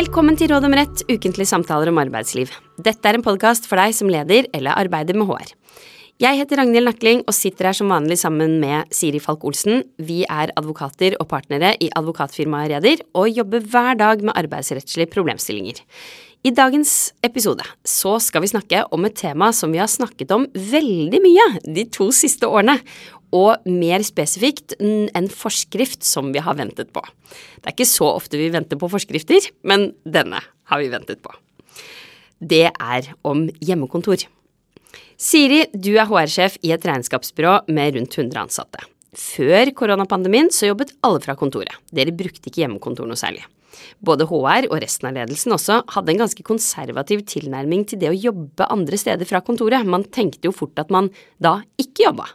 Velkommen til Råd om rett, ukentlige samtaler om arbeidsliv. Dette er en podkast for deg som leder eller arbeider med HR. Jeg heter Ragnhild Nakling og sitter her som vanlig sammen med Siri Falk Olsen. Vi er advokater og partnere i advokatfirmaet Reder og jobber hver dag med arbeidsrettslige problemstillinger. I dagens episode så skal vi snakke om et tema som vi har snakket om veldig mye de to siste årene, og mer spesifikt en forskrift som vi har ventet på. Det er ikke så ofte vi venter på forskrifter, men denne har vi ventet på. Det er om hjemmekontor. Siri, du er HR-sjef i et regnskapsbyrå med rundt 100 ansatte. Før koronapandemien så jobbet alle fra kontoret. Dere brukte ikke hjemmekontor noe særlig. Både HR og resten av ledelsen også hadde en ganske konservativ tilnærming til det å jobbe andre steder fra kontoret. Man tenkte jo fort at man da ikke jobba.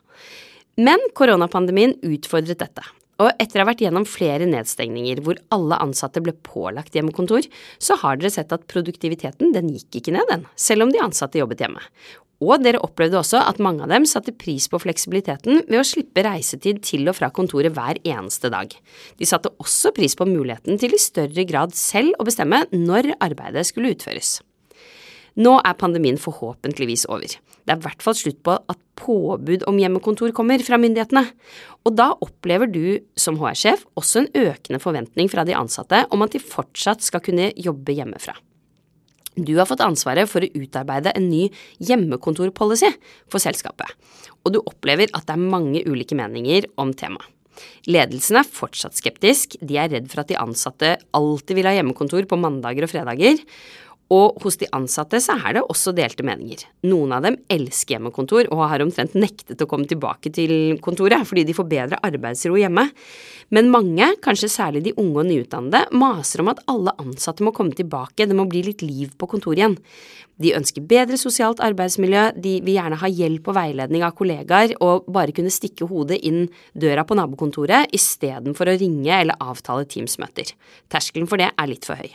Men koronapandemien utfordret dette. Og etter å ha vært gjennom flere nedstengninger hvor alle ansatte ble pålagt hjemmekontor, så har dere sett at produktiviteten den gikk ikke ned, den, selv om de ansatte jobbet hjemme. Og dere opplevde også at mange av dem satte pris på fleksibiliteten ved å slippe reisetid til og fra kontoret hver eneste dag. De satte også pris på muligheten til i større grad selv å bestemme når arbeidet skulle utføres. Nå er pandemien forhåpentligvis over. Det er i hvert fall slutt på at påbud om hjemmekontor kommer fra myndighetene. Og da opplever du som HR-sjef også en økende forventning fra de ansatte om at de fortsatt skal kunne jobbe hjemmefra. Du har fått ansvaret for å utarbeide en ny hjemmekontorpolicy for selskapet, og du opplever at det er mange ulike meninger om temaet. Ledelsen er fortsatt skeptisk, de er redd for at de ansatte alltid vil ha hjemmekontor på mandager og fredager, og hos de ansatte så er det også delte meninger. Noen av dem elsker hjemmekontor og har omtrent nektet å komme tilbake til kontoret fordi de får bedre arbeidsro hjemme. Men mange, kanskje særlig de unge og nyutdannede, maser om at alle ansatte må komme tilbake, det må bli litt liv på kontoret igjen. De ønsker bedre sosialt arbeidsmiljø, de vil gjerne ha hjelp og veiledning av kollegaer og bare kunne stikke hodet inn døra på nabokontoret istedenfor å ringe eller avtale Teams-møter. Terskelen for det er litt for høy.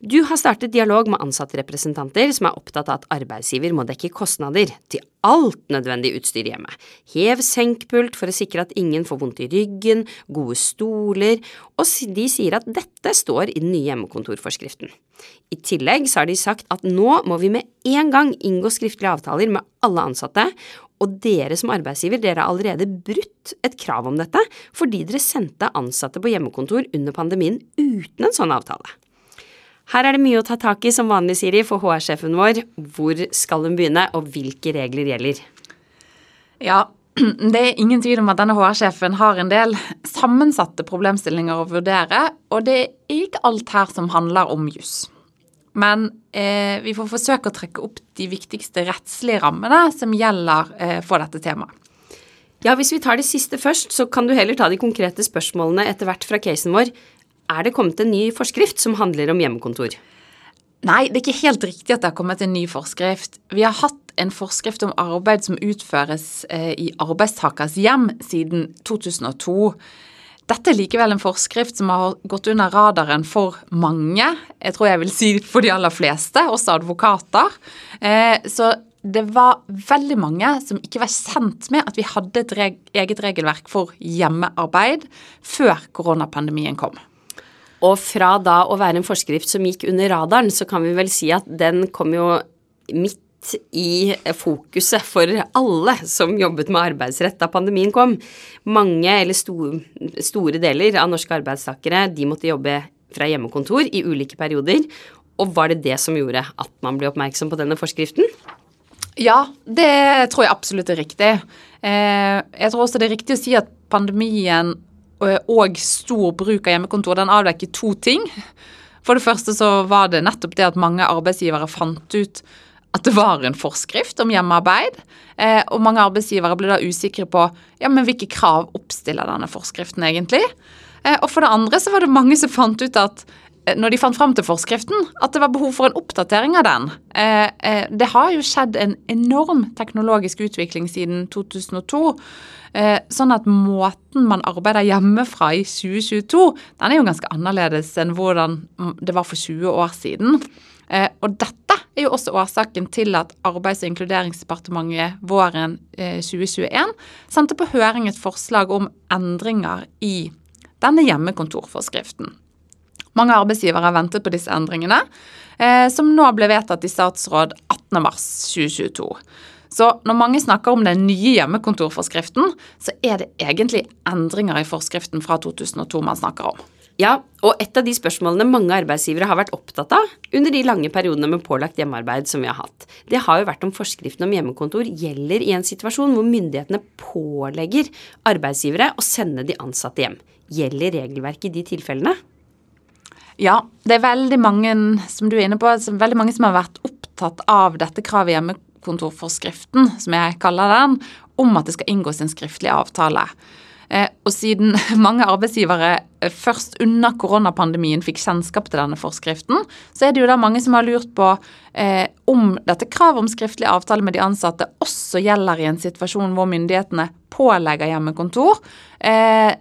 Du har startet dialog med ansattrepresentanter som er opptatt av at arbeidsgiver må dekke kostnader til alt nødvendig utstyr hjemme. Hev senkpult for å sikre at ingen får vondt i ryggen, gode stoler, og de sier at dette står i den nye hjemmekontorforskriften. I tillegg så har de sagt at nå må vi med en gang inngå skriftlige avtaler med alle ansatte, og dere som arbeidsgiver, dere har allerede brutt et krav om dette fordi dere sendte ansatte på hjemmekontor under pandemien uten en sånn avtale. Her er det mye å ta tak i som vanlig, Siri, for HR-sjefen vår. Hvor skal hun begynne, og hvilke regler gjelder? Ja, det er ingen tvil om at denne HR-sjefen har en del sammensatte problemstillinger å vurdere, og det er ikke alt her som handler om juss. Men eh, vi får forsøke å trekke opp de viktigste rettslige rammene som gjelder eh, for dette temaet. Ja, Hvis vi tar det siste først, så kan du heller ta de konkrete spørsmålene etter hvert fra casen vår. Er det kommet en ny forskrift som handler om hjemmekontor? Nei, det er ikke helt riktig at det har kommet en ny forskrift. Vi har hatt en forskrift om arbeid som utføres eh, i arbeidstakers hjem siden 2002. Dette er likevel en forskrift som har gått under radaren for mange. Jeg tror jeg vil si for de aller fleste, også advokater. Eh, så det var veldig mange som ikke var kjent med at vi hadde et eget regelverk for hjemmearbeid før koronapandemien kom. Og fra da å være en forskrift som gikk under radaren, så kan vi vel si at den kom jo midt i fokuset for alle som jobbet med arbeidsrett da pandemien kom. Mange, eller store, store deler av norske arbeidstakere, de måtte jobbe fra hjemmekontor i ulike perioder. Og var det det som gjorde at man ble oppmerksom på denne forskriften? Ja, det tror jeg absolutt er riktig. Eh, jeg tror også det er riktig å si at pandemien og stor bruk av hjemmekontor, den avdekker to ting. For det første så var det nettopp det at mange arbeidsgivere fant ut at det var en forskrift om hjemmearbeid. Eh, og mange arbeidsgivere ble da usikre på ja, men hvilke krav oppstiller denne forskriften egentlig. Eh, og for det andre så var det mange som fant ut at Eh, når de fant fram til forskriften, at det var behov for en oppdatering av den. Eh, eh, det har jo skjedd en enorm teknologisk utvikling siden 2002. Sånn at måten man arbeider hjemmefra i 2022, den er jo ganske annerledes enn hvordan det var for 20 år siden. Og dette er jo også årsaken til at Arbeids- og inkluderingsdepartementet våren 2021 sendte på høring et forslag om endringer i denne hjemmekontorforskriften. Mange arbeidsgivere har ventet på disse endringene, eh, som nå ble vedtatt i statsråd 18.3.2022. Så når mange snakker om den nye hjemmekontorforskriften, så er det egentlig endringer i forskriften fra 2002 man snakker om. Ja, og et av de spørsmålene mange arbeidsgivere har vært opptatt av under de lange periodene med pålagt hjemmearbeid som vi har hatt, det har jo vært om forskriften om hjemmekontor gjelder i en situasjon hvor myndighetene pålegger arbeidsgivere å sende de ansatte hjem. Gjelder regelverket i de tilfellene? Ja, det er veldig mange som du er inne på, veldig mange som har vært opptatt av dette kravet i hjemmekontorforskriften, som jeg kaller den, om at det skal inngås en skriftlig avtale. Eh, og siden mange arbeidsgivere eh, først under koronapandemien fikk kjennskap til denne forskriften, så er det jo da mange som har lurt på eh, om dette kravet om skriftlig avtale med de ansatte også gjelder i en situasjon hvor myndighetene pålegger hjemmekontor. Eh,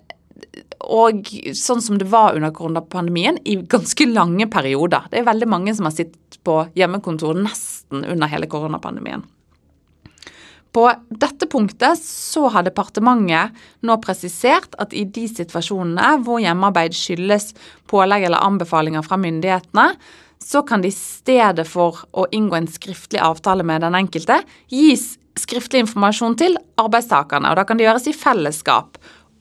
og sånn som det var under koronapandemien, i ganske lange perioder. Det er veldig mange som har sittet på hjemmekontor nesten under hele koronapandemien. På dette punktet så har departementet nå presisert at i de situasjonene hvor hjemmearbeid skyldes pålegg eller anbefalinger fra myndighetene, så kan det i stedet for å inngå en skriftlig avtale med den enkelte, gis skriftlig informasjon til arbeidstakerne. og Da kan det gjøres i fellesskap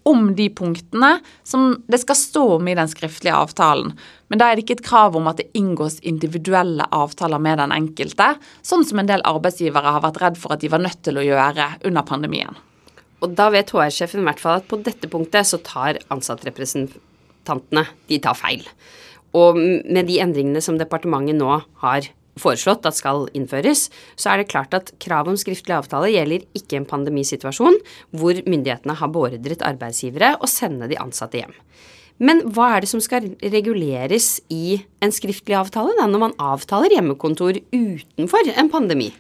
om de punktene som det skal stå om i den skriftlige avtalen. Men da er det ikke et krav om at det inngås individuelle avtaler med den enkelte, sånn som en del arbeidsgivere har vært redd for at de var nødt til å gjøre under pandemien. Og da vet HR-sjefen i hvert fall at på dette punktet så tar ansattrepresentantene de tar feil. Og med de endringene som departementet nå har foreslått at skal innføres, så er det klart at kravet om skriftlig avtale gjelder ikke en pandemisituasjon hvor myndighetene har beordret arbeidsgivere å sende de ansatte hjem. Men hva er det som skal reguleres i en skriftlig avtale da, når man avtaler hjemmekontor utenfor en pandemi?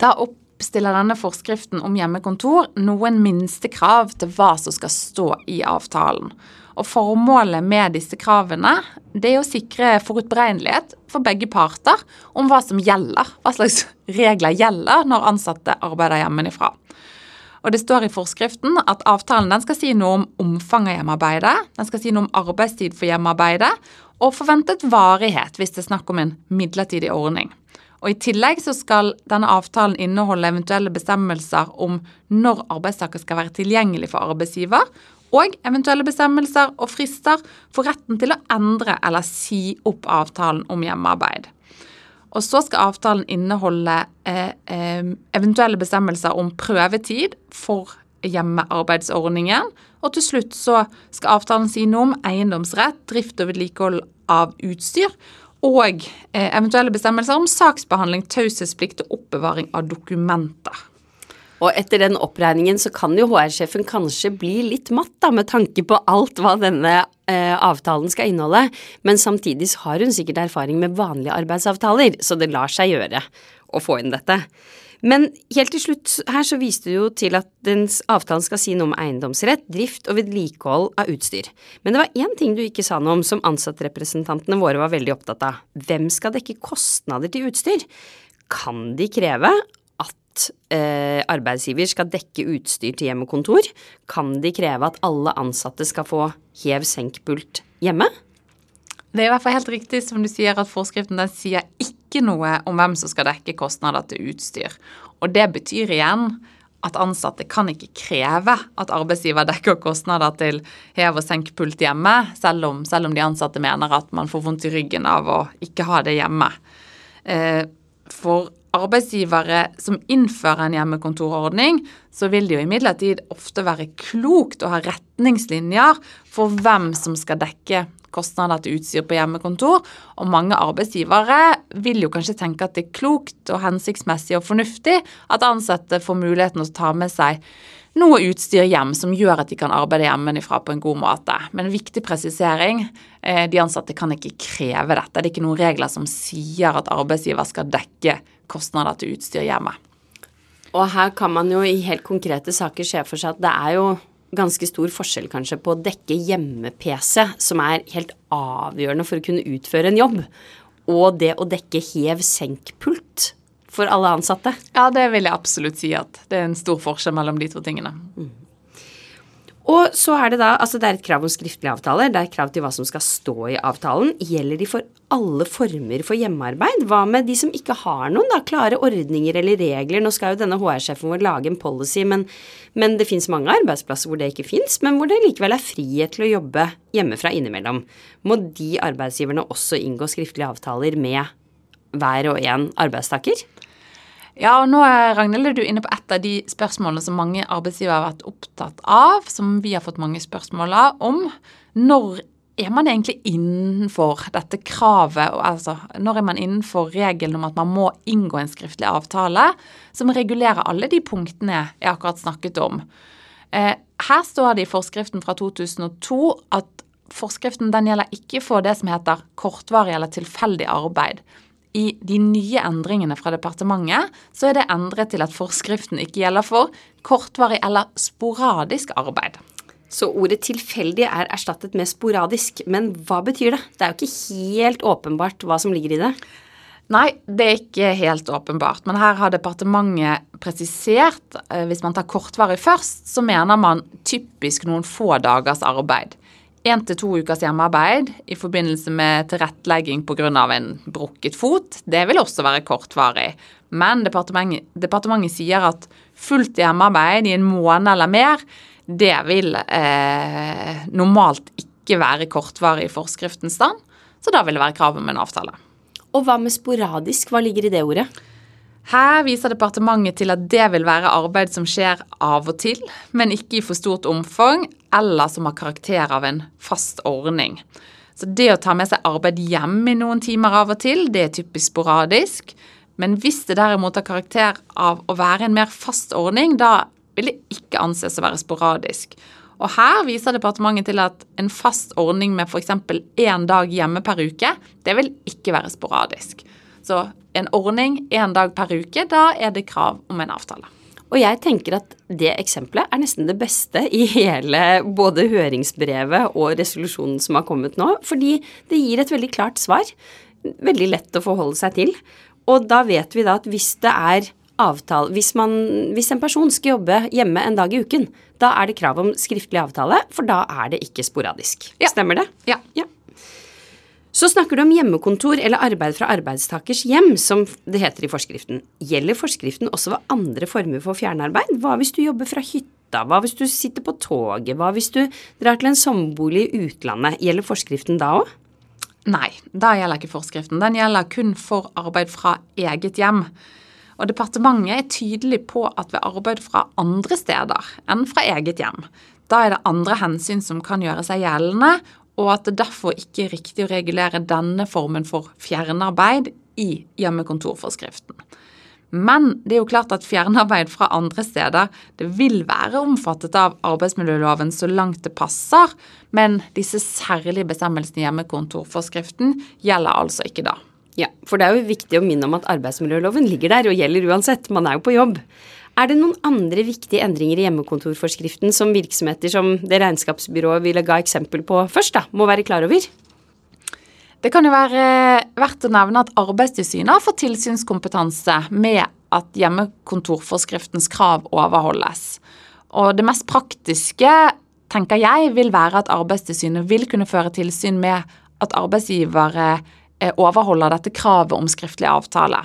Da oppstiller denne forskriften om hjemmekontor noen minstekrav til hva som skal stå i avtalen. Og Formålet med disse kravene det er å sikre forutberegnelighet for begge parter om hva som gjelder, hva slags regler gjelder når ansatte arbeider hjemmefra. Og Det står i forskriften at avtalen skal si noe om omfanget av hjemmearbeidet, den skal si noe om arbeidstid for hjemmearbeidet og forventet varighet hvis det er snakk om en midlertidig ordning. Og I tillegg så skal denne avtalen inneholde eventuelle bestemmelser om når arbeidstaker skal være tilgjengelig for arbeidsgiver, og eventuelle bestemmelser og frister for retten til å endre eller si opp avtalen om hjemmearbeid. Og så skal avtalen inneholde eh, eh, eventuelle bestemmelser om prøvetid for hjemmearbeidsordningen. Og til slutt så skal avtalen si noe om eiendomsrett, drift og vedlikehold av utstyr. Og eh, eventuelle bestemmelser om saksbehandling, taushetsplikt og oppbevaring av dokumenter. Og etter den oppregningen så kan jo HR-sjefen kanskje bli litt matt, da, med tanke på alt hva denne eh, avtalen skal inneholde, men samtidig har hun sikkert erfaring med vanlige arbeidsavtaler, så det lar seg gjøre å få inn dette. Men helt til slutt her så viste du jo til at dens avtalen skal si noe om eiendomsrett, drift og vedlikehold av utstyr. Men det var én ting du ikke sa noe om som ansattrepresentantene våre var veldig opptatt av. Hvem skal dekke kostnader til utstyr? Kan de kreve eh, arbeidsgiver skal dekke utstyr til hjem og kontor, kan de kreve at alle ansatte skal få hev-senk-pult hjemme? Det er i hvert fall helt riktig som du sier at forskriften den sier ikke noe om hvem som skal dekke kostnader til utstyr. Og det betyr igjen at ansatte kan ikke kreve at arbeidsgiver dekker kostnader til hev- og senk-pult hjemme, selv om, selv om, de ansatte mener at man får vondt i ryggen av å ikke ha det hjemme. Eh, for arbeidsgivere som innfører en hjemmekontorordning, så vil det jo imidlertid ofte være klokt å ha retningslinjer for hvem som skal dekke kostnader til utstyr på hjemmekontor. Og mange arbeidsgivere vil jo kanskje tenke at det er klokt og hensiktsmessig og fornuftig at ansatte får muligheten å ta med seg noe utstyr hjem som gjør at de kan arbeide hjemmefra på en god måte. Men en viktig presisering eh, de ansatte kan ikke kreve dette. Det er ikke noen regler som sier at arbeidsgiver skal dekke kostnader til utstyr hjemme. Og her kan man jo i helt konkrete saker se for seg at det er jo ganske stor forskjell kanskje på å dekke hjemme-PC, som er helt avgjørende for å kunne utføre en jobb, og det å dekke hev-senk-pult for alle ansatte. Ja, det vil jeg absolutt si at det er en stor forskjell mellom de to tingene. Mm. Og så er det da Altså, det er et krav om skriftlige avtaler. Det er et krav til hva som skal stå i avtalen. Gjelder de for alle former for hjemmearbeid? Hva med de som ikke har noen, da? Klare ordninger eller regler? Nå skal jo denne HR-sjefen vår lage en policy, men, men det fins mange arbeidsplasser hvor det ikke fins, men hvor det likevel er frihet til å jobbe hjemmefra innimellom. Må de arbeidsgiverne også inngå skriftlige avtaler med hver og en arbeidstaker? Ja, og nå er Ragnhild, er du inne på et av de spørsmålene som mange arbeidsgivere har vært opptatt av, som vi har fått mange spørsmål om. Når er man egentlig innenfor dette kravet, altså når er man innenfor regelen om at man må inngå en skriftlig avtale som regulerer alle de punktene jeg akkurat snakket om? Eh, her står det i forskriften fra 2002 at forskriften gjelder ikke for det som heter kortvarig eller tilfeldig arbeid i de nye endringene fra departementet, så er det endret til at forskriften ikke gjelder for kortvarig eller sporadisk arbeid. Så ordet tilfeldig er erstattet med sporadisk. Men hva betyr det? Det er jo ikke helt åpenbart hva som ligger i det. Nei, det er ikke helt åpenbart. Men her har departementet presisert eh, Hvis man tar kortvarig først, så mener man typisk noen få dagers arbeid én til to ukers hjemmearbeid i forbindelse med tilrettelegging pga. en brukket fot, det vil også være kortvarig. Men departementet, departementet sier at fullt hjemmearbeid i en måned eller mer, det vil eh, normalt ikke være kortvarig i forskriftens stand. Så da vil det være krav om en avtale. Og hva med sporadisk, hva ligger i det ordet? Her viser departementet til at det vil være arbeid som skjer av og til, men ikke i for stort omfang, eller som har karakter av en fast ordning. Så det å ta med seg arbeid hjem i noen timer av og til, det er typisk sporadisk. Men hvis det derimot har karakter av å være en mer fast ordning, da vil det ikke anses å være sporadisk. Og her viser departementet til at en fast ordning med f.eks. én dag hjemme per uke, det vil ikke være sporadisk. Så en ordning én dag per uke, da er det krav om en avtale. Og jeg tenker at det eksempelet er nesten det beste i hele både høringsbrevet og resolusjonen som har kommet nå, fordi det gir et veldig klart svar. Veldig lett å forholde seg til. Og da vet vi da at hvis det er avtale hvis, man, hvis en person skal jobbe hjemme en dag i uken, da er det krav om skriftlig avtale, for da er det ikke sporadisk. Ja. Stemmer det? Ja. ja. Så snakker du om hjemmekontor eller arbeid fra arbeidstakers hjem, som det heter i forskriften. Gjelder forskriften også ved andre former for fjernarbeid? Hva hvis du jobber fra hytta? Hva hvis du sitter på toget? Hva hvis du drar til en sommerbolig i utlandet? Gjelder forskriften da òg? Nei, da gjelder ikke forskriften. Den gjelder kun for arbeid fra eget hjem. Og departementet er tydelig på at ved arbeid fra andre steder enn fra eget hjem, da er det andre hensyn som kan gjøre seg gjeldende, og at det derfor ikke er riktig å regulere denne formen for fjernarbeid i hjemmekontorforskriften. Men det er jo klart at fjernarbeid fra andre steder det vil være omfattet av arbeidsmiljøloven så langt det passer, men disse særlige bestemmelsene i hjemmekontorforskriften gjelder altså ikke da. Ja, for det er jo viktig å minne om at arbeidsmiljøloven ligger der og gjelder uansett. Man er jo på jobb. Er det noen andre viktige endringer i hjemmekontorforskriften som virksomheter som det regnskapsbyrået ville ga eksempel på først, da, må være klar over? Det kan jo være verdt å nevne at Arbeidstilsynet har fått tilsynskompetanse med at hjemmekontorforskriftens krav overholdes. Og det mest praktiske, tenker jeg, vil være at Arbeidstilsynet vil kunne føre tilsyn med at arbeidsgivere eh, overholder dette kravet om skriftlig avtale.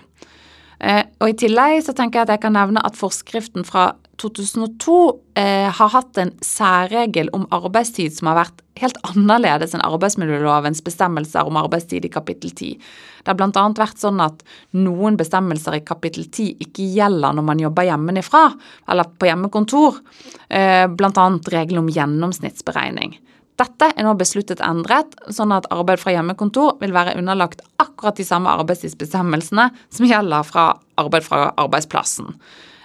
Eh, og I tillegg så tenker jeg at jeg kan nevne at forskriften fra 2002 eh, har hatt en særregel om arbeidstid som har vært helt annerledes enn arbeidsmiljølovens bestemmelser om arbeidstid i kapittel 10. Det har bl.a. vært sånn at noen bestemmelser i kapittel 10 ikke gjelder når man jobber hjemmefra eller på hjemmekontor, eh, bl.a. regelen om gjennomsnittsberegning. Dette er nå besluttet endret, sånn at arbeid fra hjemmekontor vil være underlagt akkurat de samme arbeidstidsbestemmelsene som gjelder fra arbeid fra arbeidsplassen.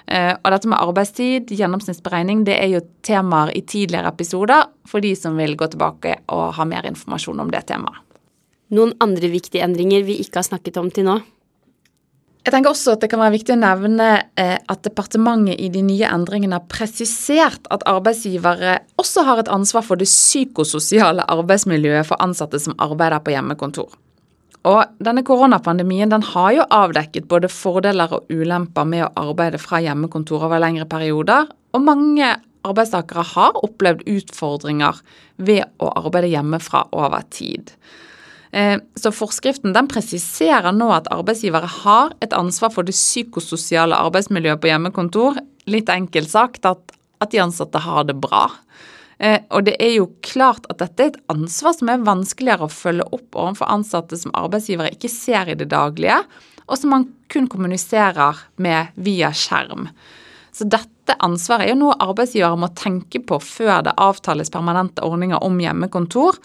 Eh, og dette med arbeidstid, gjennomsnittsberegning, det er jo temaer i tidligere episoder for de som vil gå tilbake og ha mer informasjon om det temaet. Noen andre viktige endringer vi ikke har snakket om til nå? Jeg tenker også at Det kan være viktig å nevne eh, at departementet i de nye endringene har presisert at arbeidsgivere også har et ansvar for det psykososiale arbeidsmiljøet for ansatte som arbeider på hjemmekontor. Og denne Koronapandemien den har jo avdekket både fordeler og ulemper med å arbeide fra hjemmekontor over lengre perioder, og mange arbeidstakere har opplevd utfordringer ved å arbeide hjemmefra over tid. Eh, så Forskriften den presiserer nå at arbeidsgivere har et ansvar for det psykososiale arbeidsmiljøet på hjemmekontor. Litt enkelt sagt at, at de ansatte har det bra. Eh, og det er jo klart at dette er et ansvar som er vanskeligere å følge opp overfor ansatte som arbeidsgivere ikke ser i det daglige, og som man kun kommuniserer med via skjerm. Så dette ansvaret er jo noe arbeidsgivere må tenke på før det avtales permanente ordninger om hjemmekontor.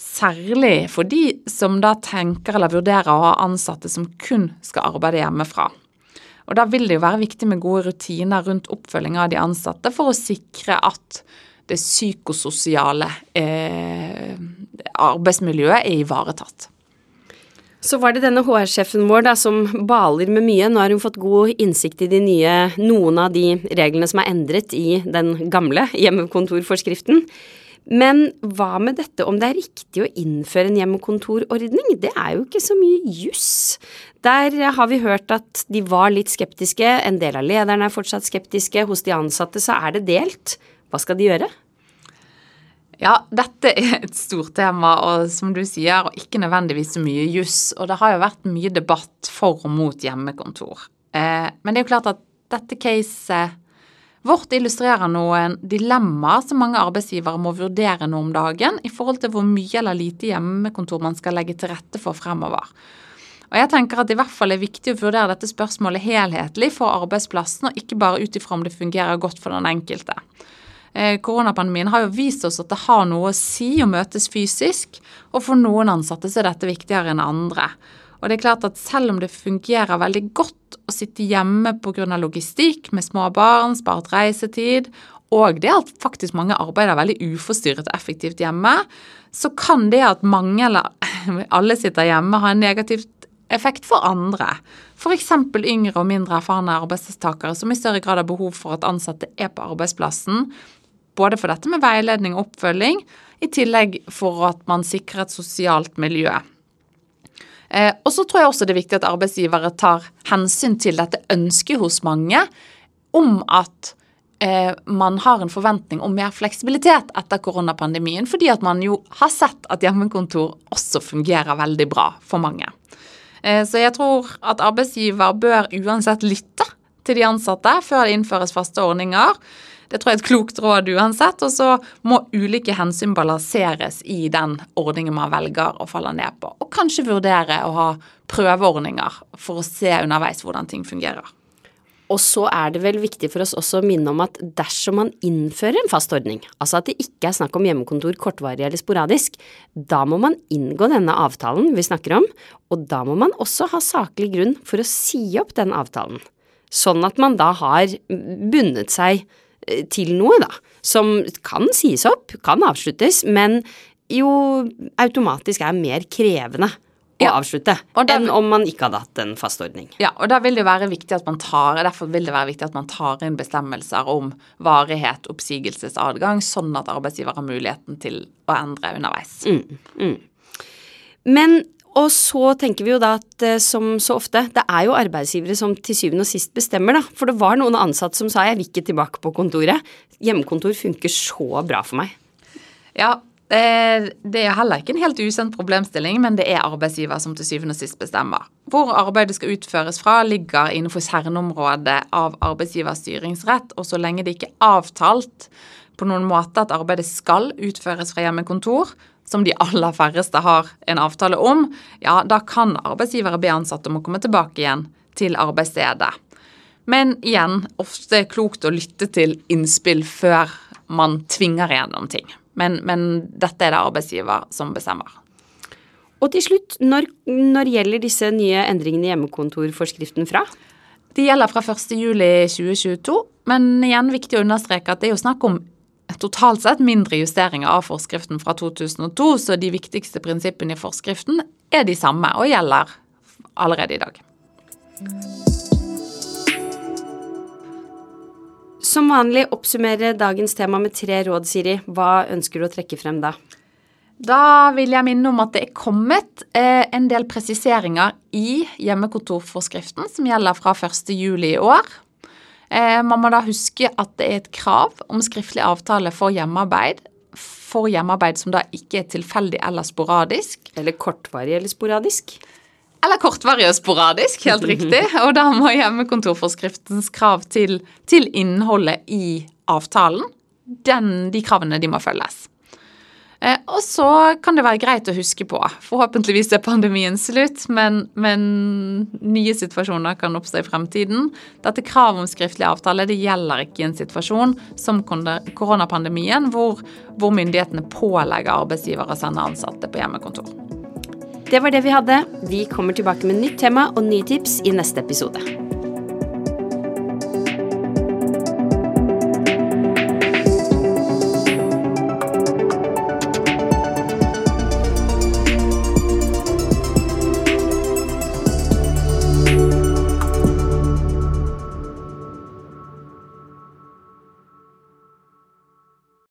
Særlig for de som da tenker eller vurderer å ha ansatte som kun skal arbeide hjemmefra. Og Da vil det jo være viktig med gode rutiner rundt oppfølging av de ansatte for å sikre at det psykososiale eh, arbeidsmiljøet er ivaretatt. Så var det denne HR-sjefen vår da, som baler med mye. Nå har hun fått god innsikt i de nye, noen av de reglene som er endret i den gamle hjemmekontorforskriften. Men hva med dette om det er riktig å innføre en hjemmekontorordning? Det er jo ikke så mye juss. Der har vi hørt at de var litt skeptiske, en del av lederne er fortsatt skeptiske, hos de ansatte så er det delt. Hva skal de gjøre? Ja, dette er et stort tema, og som du sier, og ikke nødvendigvis så mye juss. Og det har jo vært mye debatt for og mot hjemmekontor. Eh, men det er jo klart at dette caset vårt illustrerer noen dilemmaer som mange arbeidsgivere må vurdere nå om dagen i forhold til hvor mye eller lite hjemmekontor man skal legge til rette for fremover. Og jeg tenker at det i hvert fall er viktig å vurdere dette spørsmålet helhetlig for arbeidsplassen, og ikke bare ut ifra om det fungerer godt for den enkelte. Eh, koronapandemien har jo vist oss at det har noe å si å møtes fysisk, og for noen ansatte så er dette viktigere enn andre. Og det er klart at selv om det fungerer veldig godt å sitte hjemme pga. logistikk med små barn, spart reisetid, og det at faktisk mange arbeider veldig uforstyrret og effektivt hjemme, så kan det at mange eller alle sitter hjemme ha en negativ effekt for andre. F.eks. yngre og mindre erfarne arbeidstakere som i større grad har behov for at ansatte er på arbeidsplassen, både for dette med veiledning og oppfølging, i tillegg for at man sikrer et sosialt miljø. Eh, og så tror jeg også det er viktig at arbeidsgivere tar hensyn til dette ønsket hos mange om at eh, man har en forventning om mer fleksibilitet etter koronapandemien, fordi at man jo har sett at hjemmekontor også fungerer veldig bra for mange. Eh, så jeg tror at arbeidsgiver bør uansett lytte til de ansatte før det innføres faste ordninger. Det tror jeg er et klokt råd uansett. Og så må ulike hensyn balanseres i den ordningen man velger å falle ned på. Og kanskje vurdere å ha prøveordninger for å se underveis hvordan ting fungerer. Og så er det vel viktig for oss også å minne om at dersom man innfører en fast ordning, altså at det ikke er snakk om hjemmekontor kortvarig eller sporadisk, da må man inngå denne avtalen vi snakker om, og da må man også ha saklig grunn for å si opp den avtalen. Sånn at man da har bundet seg Eh, til noe, da. Som kan sies opp, kan avsluttes, men jo automatisk er mer krevende å ja. avslutte der, enn om man ikke hadde hatt en fast ordning. Ja, og da vil det være viktig at man tar, derfor vil det være viktig at man tar inn bestemmelser om varighet, oppsigelsesadgang, sånn at arbeidsgiver har muligheten til å endre underveis. Mm, mm. Men og så tenker vi jo da at eh, som så ofte, det er jo arbeidsgivere som til syvende og sist bestemmer, da. For det var noen ansatte som sa jeg vil ikke tilbake på kontoret. Hjemmekontor funker så bra for meg. Ja, det er heller ikke en helt usendt problemstilling, men det er arbeidsgiver som til syvende og sist bestemmer. Hvor arbeidet skal utføres fra, ligger innenfor kjerneområdet av arbeidsgivers styringsrett, og så lenge det ikke er avtalt på noen måte at arbeidet skal utføres fra hjemmekontor, som de aller færreste har en avtale om, ja, da kan arbeidsgivere be ansatte om å komme tilbake igjen til arbeidsstedet. Men igjen, ofte klokt å lytte til innspill før man tvinger igjennom ting. Men, men dette er det arbeidsgiver som bestemmer. Og til slutt, når, når gjelder disse nye endringene i hjemmekontorforskriften fra? De gjelder fra 1.7.2022, men igjen viktig å understreke at det er jo snakk om totalt sett mindre justeringer av forskriften fra 2002, så de viktigste prinsippene i forskriften er de samme og gjelder allerede i dag. Som vanlig oppsummerer dagens tema med tre råd, Siri. Hva ønsker du å trekke frem da? Da vil jeg minne om at det er kommet eh, en del presiseringer i hjemmekontorforskriften som gjelder fra 1.7 i år. Eh, man må da huske at det er et krav om skriftlig avtale for hjemmearbeid. For hjemmearbeid som da ikke er tilfeldig eller sporadisk. Eller kortvarig eller sporadisk. Eller kortvarig og sporadisk, helt riktig. Og da må hjemmekontorforskriftens krav til, til innholdet i avtalen, den, de kravene de må følges. Eh, og så kan det være greit å huske på, forhåpentligvis er pandemien slutt, men, men nye situasjoner kan oppstå i fremtiden. Dette kravet om skriftlig avtale det gjelder ikke i en situasjon som koronapandemien, hvor, hvor myndighetene pålegger arbeidsgivere å sende ansatte på hjemmekontor. Det var det vi hadde. Vi kommer tilbake med nytt tema og nye tips i neste episode.